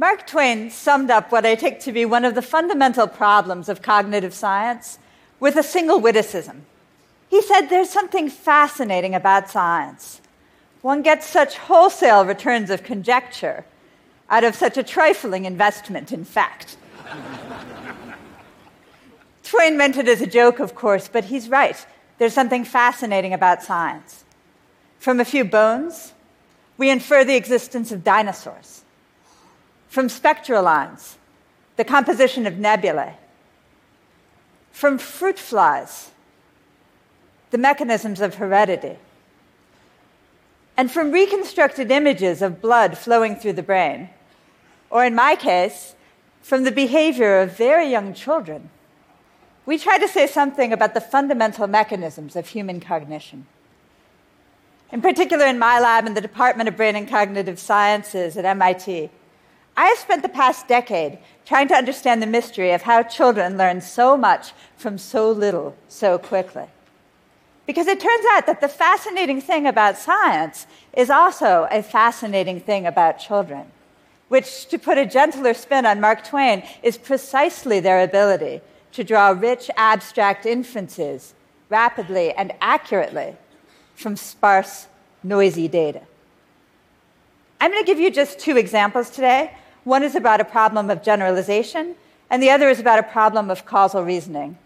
Mark Twain summed up what I take to be one of the fundamental problems of cognitive science with a single witticism. He said there's something fascinating about science. One gets such wholesale returns of conjecture out of such a trifling investment in fact. Twain meant it as a joke, of course, but he's right. There's something fascinating about science. From a few bones, we infer the existence of dinosaurs. From spectral lines, the composition of nebulae. From fruit flies, the mechanisms of heredity. And from reconstructed images of blood flowing through the brain, or in my case, from the behavior of very young children we try to say something about the fundamental mechanisms of human cognition. In particular, in my lab in the Department of Brain and Cognitive Sciences at MIT, I have spent the past decade trying to understand the mystery of how children learn so much from so little so quickly. Because it turns out that the fascinating thing about science is also a fascinating thing about children, which, to put a gentler spin on Mark Twain, is precisely their ability to draw rich, abstract inferences rapidly and accurately from sparse, noisy data. I'm going to give you just two examples today. One is about a problem of generalization, and the other is about a problem of causal reasoning.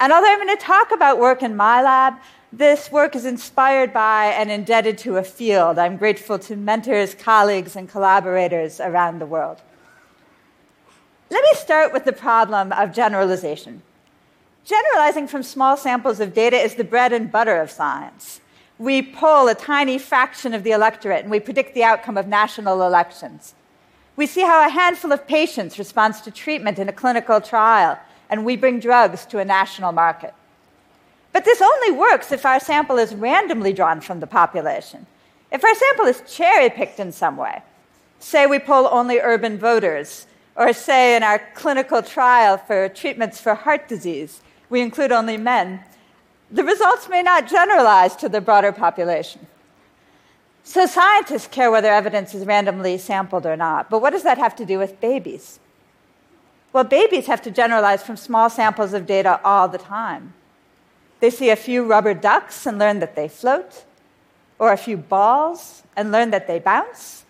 And although I'm going to talk about work in my lab, this work is inspired by and indebted to a field. I'm grateful to mentors, colleagues, and collaborators around the world. Let me start with the problem of generalization. Generalizing from small samples of data is the bread and butter of science. We poll a tiny fraction of the electorate and we predict the outcome of national elections. We see how a handful of patients responds to treatment in a clinical trial, and we bring drugs to a national market. But this only works if our sample is randomly drawn from the population. If our sample is cherry picked in some way, say we poll only urban voters, or, say, in our clinical trial for treatments for heart disease, we include only men, the results may not generalize to the broader population. So, scientists care whether evidence is randomly sampled or not, but what does that have to do with babies? Well, babies have to generalize from small samples of data all the time. They see a few rubber ducks and learn that they float, or a few balls and learn that they bounce,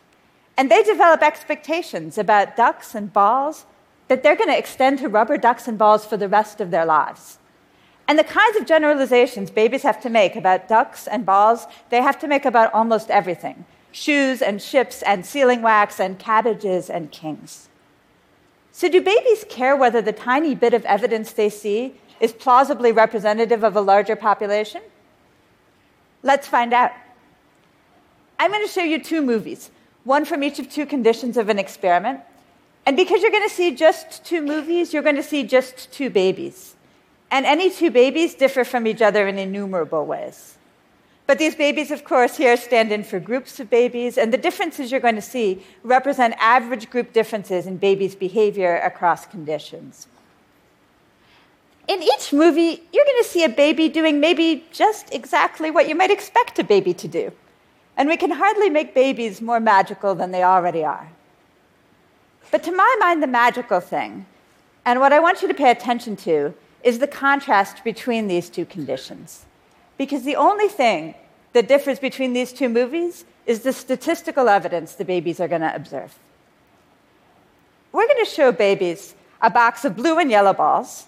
and they develop expectations about ducks and balls that they're going to extend to rubber ducks and balls for the rest of their lives. And the kinds of generalizations babies have to make about ducks and balls, they have to make about almost everything shoes and ships and sealing wax and cabbages and kings. So, do babies care whether the tiny bit of evidence they see is plausibly representative of a larger population? Let's find out. I'm going to show you two movies one from each of two conditions of an experiment. And because you're going to see just two movies, you're going to see just two babies. And any two babies differ from each other in innumerable ways. But these babies, of course, here stand in for groups of babies, and the differences you're going to see represent average group differences in babies' behavior across conditions. In each movie, you're going to see a baby doing maybe just exactly what you might expect a baby to do and we can hardly make babies more magical than they already are. But to my mind, the magical thing, and what I want you to pay attention to, is the contrast between these two conditions. Because the only thing that differs between these two movies is the statistical evidence the babies are going to observe. We're going to show babies a box of blue and yellow balls,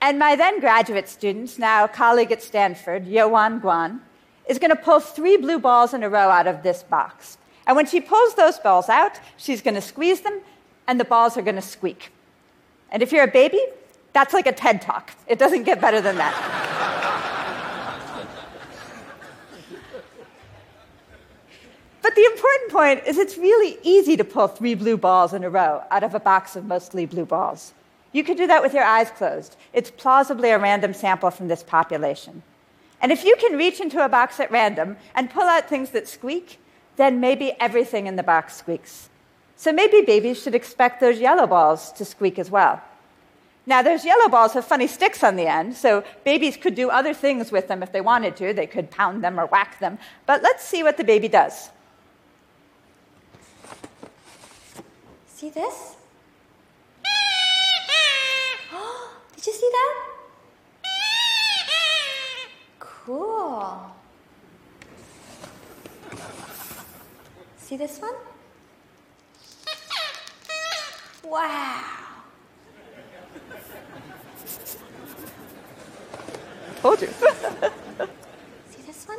and my then graduate student, now colleague at Stanford, Hyowon Gweon, is going to pull three blue balls in a row out of this box. And when she pulls those balls out, she's going to squeeze them, and the balls are going to squeak. And if you're a baby, that's like a TED talk. It doesn't get better than that. but the important point is it's really easy to pull three blue balls in a row out of a box of mostly blue balls. You could do that with your eyes closed. It's plausibly a random sample from this population. And if you can reach into a box at random and pull out things that squeak, then maybe everything in the box squeaks. So maybe babies should expect those yellow balls to squeak as well. Now, those yellow balls have funny sticks on the end, so babies could do other things with them if they wanted to. They could pound them or whack them. But let's see what the baby does. See this? Did you see that? Cool. See this one? Wow. Told you. See this one?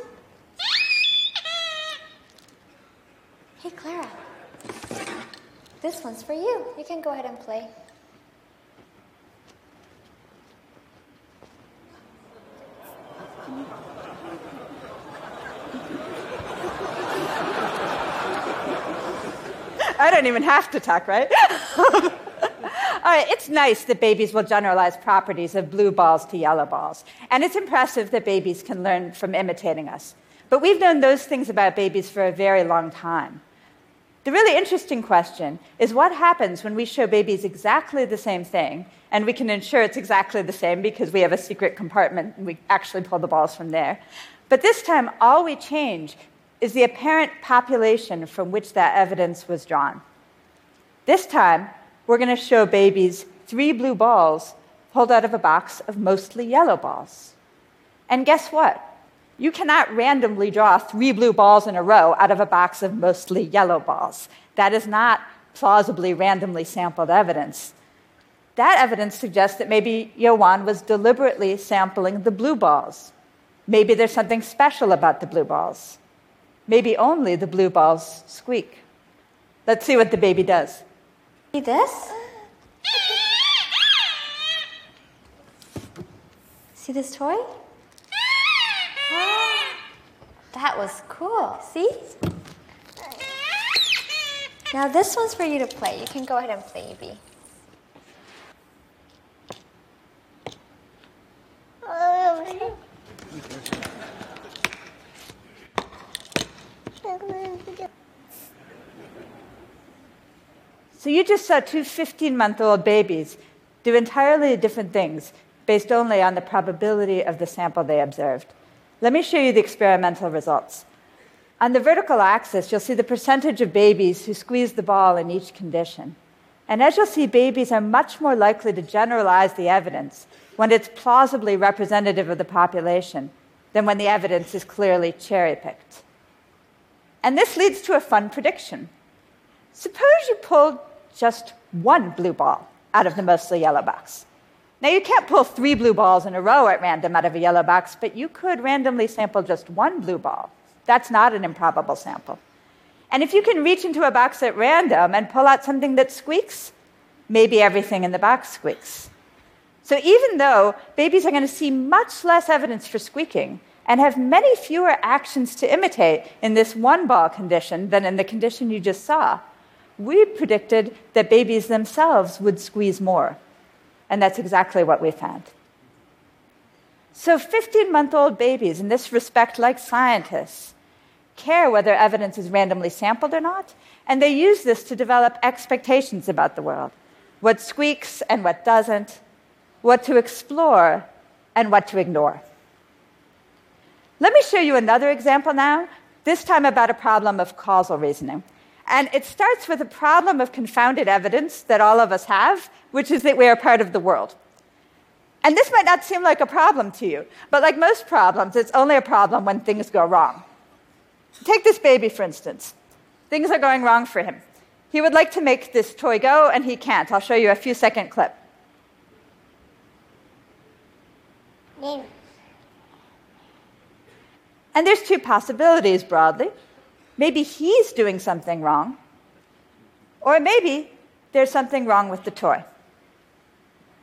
Hey, Clara. This one's for you. You can go ahead and play. I don't even have to talk, right? All right, it's nice that babies will generalize properties of blue balls to yellow balls. And it's impressive that babies can learn from imitating us. But we've known those things about babies for a very long time. The really interesting question is what happens when we show babies exactly the same thing, and we can ensure it's exactly the same because we have a secret compartment and we actually pull the balls from there. But this time, all we change is the apparent population from which that evidence was drawn. This time, we're going to show babies three blue balls pulled out of a box of mostly yellow balls. And guess what? You cannot randomly draw three blue balls in a row out of a box of mostly yellow balls. That is not plausibly randomly sampled evidence. That evidence suggests that maybe Hyowon was deliberately sampling the blue balls. Maybe there's something special about the blue balls. Maybe only the blue balls squeak. Let's see what the baby does. See this? See this toy? That was cool. See? Now this one's for you to play. You can go ahead and play, Evie. So you just saw two 15 month old babies do entirely different things based only on the probability of the sample they observed. Let me show you the experimental results. On the vertical axis, you'll see the percentage of babies who squeeze the ball in each condition. And as you'll see, babies are much more likely to generalize the evidence when it's plausibly representative of the population than when the evidence is clearly cherry picked. And this leads to a fun prediction. Suppose you pulled just one blue ball out of the mostly yellow box. Now, you can't pull three blue balls in a row at random out of a yellow box, but you could randomly sample just one blue ball. That's not an improbable sample. And if you can reach into a box at random and pull out something that squeaks, maybe everything in the box squeaks. So even though babies are going to see much less evidence for squeaking and have many fewer actions to imitate in this one ball condition than in the condition you just saw, we predicted that babies themselves would squeeze more. And that's exactly what we found. So, 15 month old babies, in this respect, like scientists, care whether evidence is randomly sampled or not, and they use this to develop expectations about the world what squeaks and what doesn't, what to explore and what to ignore. Let me show you another example now, this time about a problem of causal reasoning. And it starts with a problem of confounded evidence that all of us have, which is that we are part of the world. And this might not seem like a problem to you, but like most problems, it's only a problem when things go wrong. Take this baby, for instance. Things are going wrong for him. He would like to make this toy go, and he can't. I'll show you a few second clip. And there's two possibilities broadly. Maybe he's doing something wrong, or maybe there's something wrong with the toy.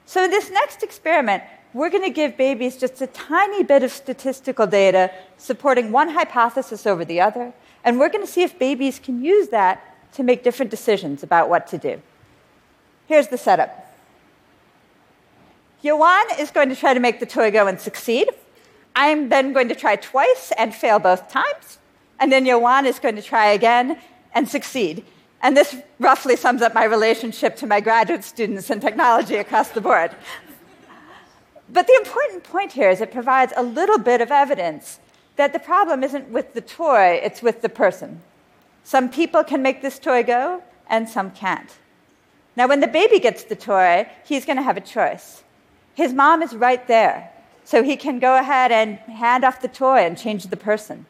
So, in this next experiment, we're going to give babies just a tiny bit of statistical data supporting one hypothesis over the other, and we're going to see if babies can use that to make different decisions about what to do. Here's the setup Hyowon is going to try to make the toy go and succeed. I'm then going to try twice and fail both times. And then Hyowon is going to try again and succeed. And this roughly sums up my relationship to my graduate students in technology across the board. But the important point here is it provides a little bit of evidence that the problem isn't with the toy, it's with the person. Some people can make this toy go, and some can't. Now, when the baby gets the toy, he's going to have a choice. His mom is right there, so he can go ahead and hand off the toy and change the person.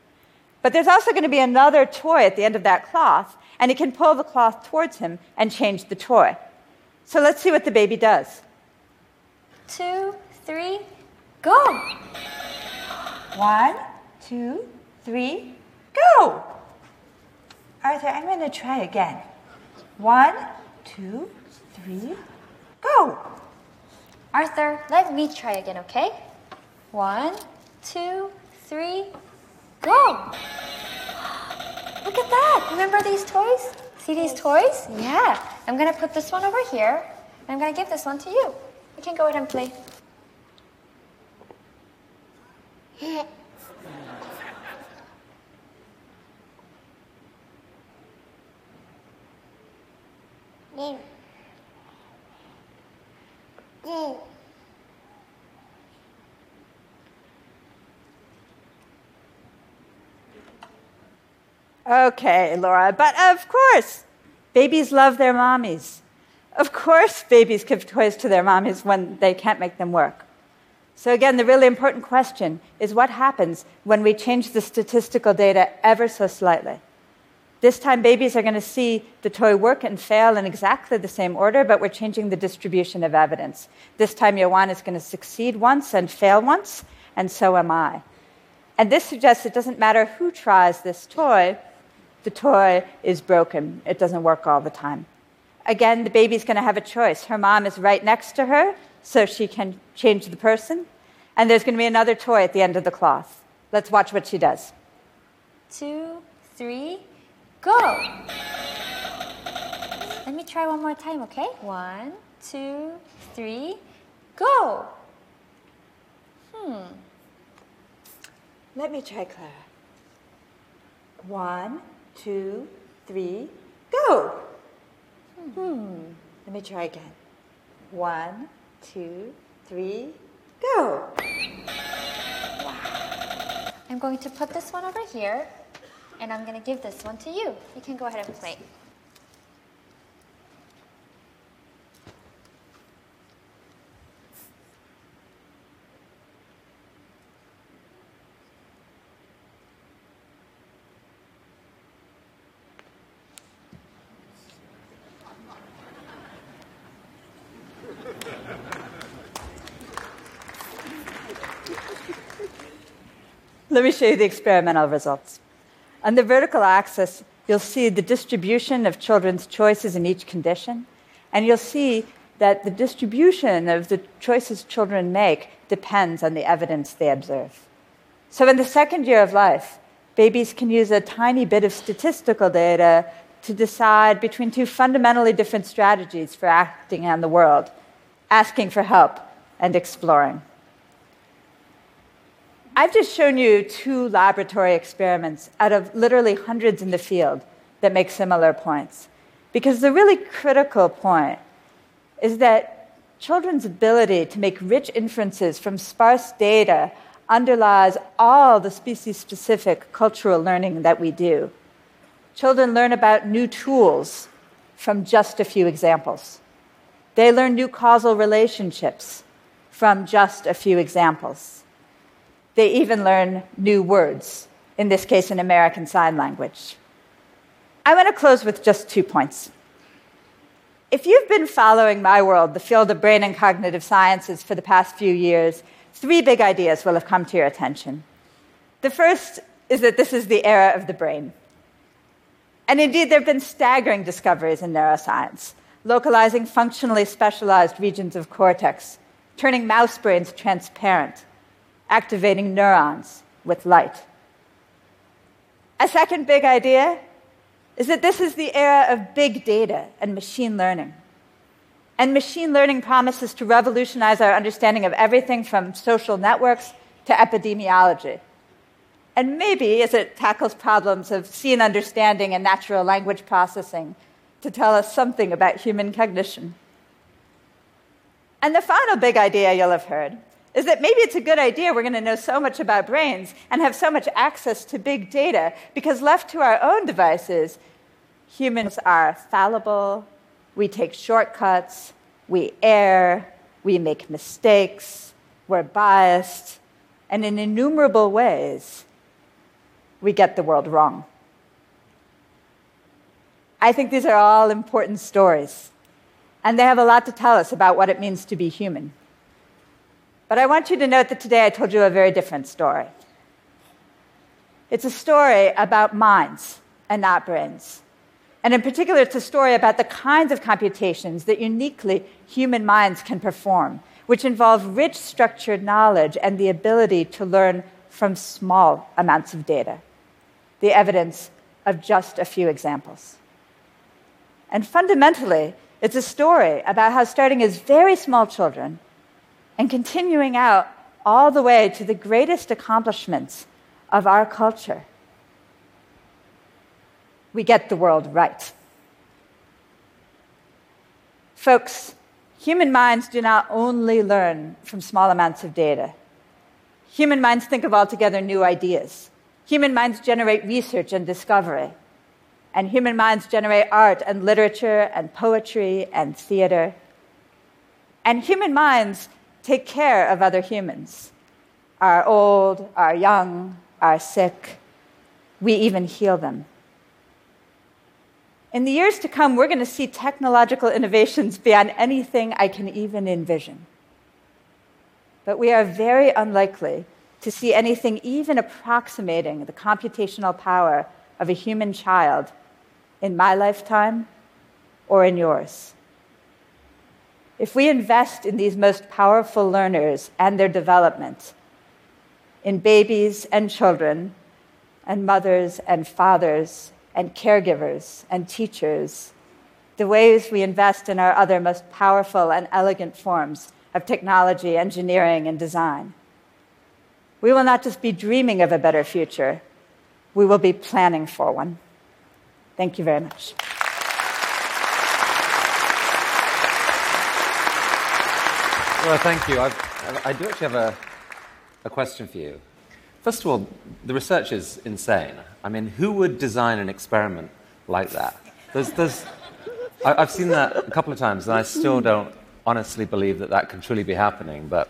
But there's also going to be another toy at the end of that cloth, and he can pull the cloth towards him and change the toy. So let's see what the baby does. Two, three, go! One, two, three, go! Arthur, I'm going to try again. One, two, three, go! Arthur, let me try again, okay? One, two, three, go! Look at that! Remember these toys? See these toys? Yeah. I'm gonna put this one over here, and I'm gonna give this one to you. You can go ahead and play. Okay, Laura, but of course, babies love their mommies. Of course, babies give toys to their mommies when they can't make them work. So, again, the really important question is what happens when we change the statistical data ever so slightly? This time, babies are going to see the toy work and fail in exactly the same order, but we're changing the distribution of evidence. This time, Hyowon is going to succeed once and fail once, and so am I. And this suggests it doesn't matter who tries this toy, the toy is broken. It doesn't work all the time. Again, the baby's going to have a choice. Her mom is right next to her, so she can change the person. And there's going to be another toy at the end of the cloth. Let's watch what she does. Two, three, go! Let me try one more time, okay? One, two, three, go! Hmm. Let me try, Clara. One, two, three, go! Hmm. Let me try again. One, two, three, go! Wow. I'm going to put this one over here, and I'm going to give this one to you. You can go ahead and play. Let me show you the experimental results. On the vertical axis, you'll see the distribution of children's choices in each condition, and you'll see that the distribution of the choices children make depends on the evidence they observe. So, in the second year of life, babies can use a tiny bit of statistical data to decide between two fundamentally different strategies for acting on the world asking for help and exploring. I've just shown you two laboratory experiments out of literally hundreds in the field that make similar points. Because the really critical point is that children's ability to make rich inferences from sparse data underlies all the species specific cultural learning that we do. Children learn about new tools from just a few examples. They learn new causal relationships from just a few examples. They even learn new words, in this case, in American Sign Language. I want to close with just two points. If you've been following my world, the field of brain and cognitive sciences, for the past few years, three big ideas will have come to your attention. The first is that this is the era of the brain. And indeed, there have been staggering discoveries in neuroscience, localizing functionally specialized regions of cortex, turning mouse brains transparent, activating neurons with light. A second big idea is that this is the era of big data and machine learning. And machine learning promises to revolutionize our understanding of everything from social networks to epidemiology. And maybe, as it tackles problems of scene understanding and natural language processing, to tell us something about human cognition. And the final big idea you'll have heard is that maybe it's a good idea we're going to know so much about brains and have so much access to big data because left to our own devices, humans are fallible, We take shortcuts, we err, we make mistakes, we're biased, and in innumerable ways, we get the world wrong. I think these are all important stories, and they have a lot to tell us about what it means to be human. But I want you to note that today I told you a very different story. It's a story about minds and not brains. And in particular, it's a story about the kinds of computations that uniquely human minds can perform, which involve rich structured knowledge and the ability to learn from small amounts of data. The evidence of just a few examples. And fundamentally, it's a story about how starting as very small children and continuing out all the way to the greatest accomplishments of our culture we get the world right. Folks, human minds do not only learn from small amounts of data. Human minds think of altogether new ideas. Human minds generate research and discovery. And human minds generate art and literature and poetry and theater. And human minds take care of other humans our old, our young, our sick. We even heal them. In the years to come, we're going to see technological innovations beyond anything I can even envision. But we are very unlikely to see anything even approximating the computational power of a human child in my lifetime or in yours. If we invest in these most powerful learners and their development, in babies and children, and mothers and fathers and caregivers and teachers, the ways we invest in our other most powerful and elegant forms of technology, engineering, and design. We will not just be dreaming of a better future, we will be planning for one. Thank you very much. Well, thank you. I've, i do actually have a, a question for you. First of all, the research is insane. I mean, who would design an experiment like that? There's, there's, I, have seen that a couple of times, and I still don't honestly believe that that can truly be happening. But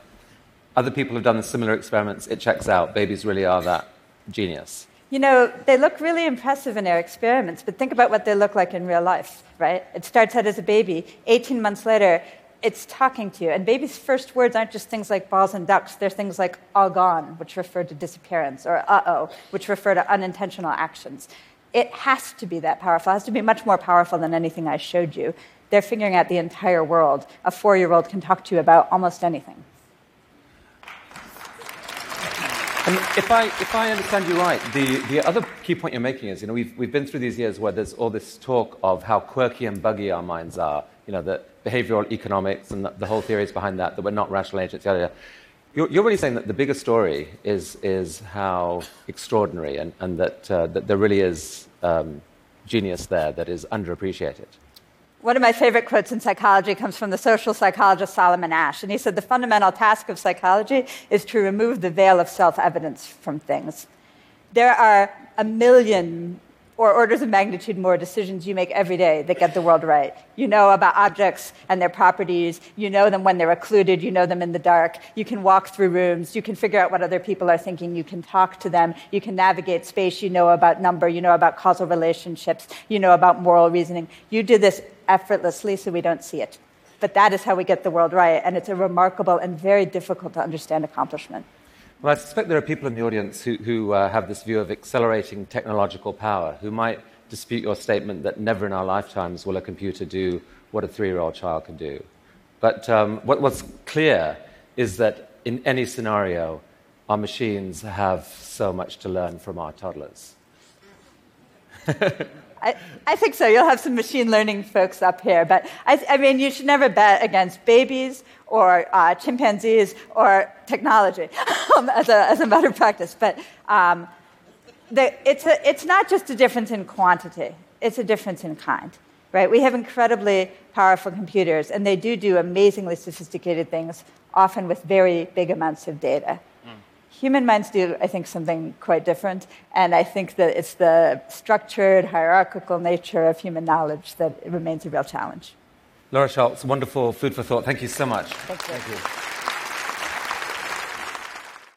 other people have done similar experiments. It checks out. Babies really are that genius. You know, they look really impressive in their experiments, but think about what they look like in real life, right? It starts out as a baby. 18 months later, it's talking to you. And baby's first words aren't just things like balls and ducks, they're things like all gone, which refer to disappearance, or uh oh, which refer to unintentional actions. It has to be that powerful. It has to be much more powerful than anything I showed you. They're figuring out the entire world. A four year old can talk to you about almost anything. And if I, if I understand you right, the, the other key point you're making is, you know, we've, we've been through these years where there's all this talk of how quirky and buggy our minds are, you know, that behavioral economics and the, the whole theories behind that, that we're not rational agents, yada, yada. You're, you're really saying that the bigger story is, is how extraordinary and, and that, uh, that there really is um, genius there that is underappreciated. One of my favorite quotes in psychology comes from the social psychologist Solomon Asch. And he said, The fundamental task of psychology is to remove the veil of self evidence from things. There are a million or orders of magnitude more decisions you make every day that get the world right. You know about objects and their properties. You know them when they're occluded. You know them in the dark. You can walk through rooms. You can figure out what other people are thinking. You can talk to them. You can navigate space. You know about number. You know about causal relationships. You know about moral reasoning. You do this effortlessly so we don't see it. But that is how we get the world right. And it's a remarkable and very difficult to understand accomplishment. Well, I suspect there are people in the audience who, who uh, have this view of accelerating technological power, who might dispute your statement that never in our lifetimes will a computer do what a three year old child can do. But um, what, what's clear is that in any scenario, our machines have so much to learn from our toddlers. I, I, think so. You'll have some machine learning folks up here. But I, I mean, you should never bet against babies or uh, chimpanzees or technology as, a, as a matter of practice. But um, the, it's, a, it's not just a difference in quantity, it's a difference in kind. Right? We have incredibly powerful computers, and they do do amazingly sophisticated things, often with very big amounts of data. Human minds do, I think, something quite different, and I think that it's the structured, hierarchical nature of human knowledge that remains a real challenge. Laura Schulz, wonderful food for thought. Thank you so much. Thank you. Thank you.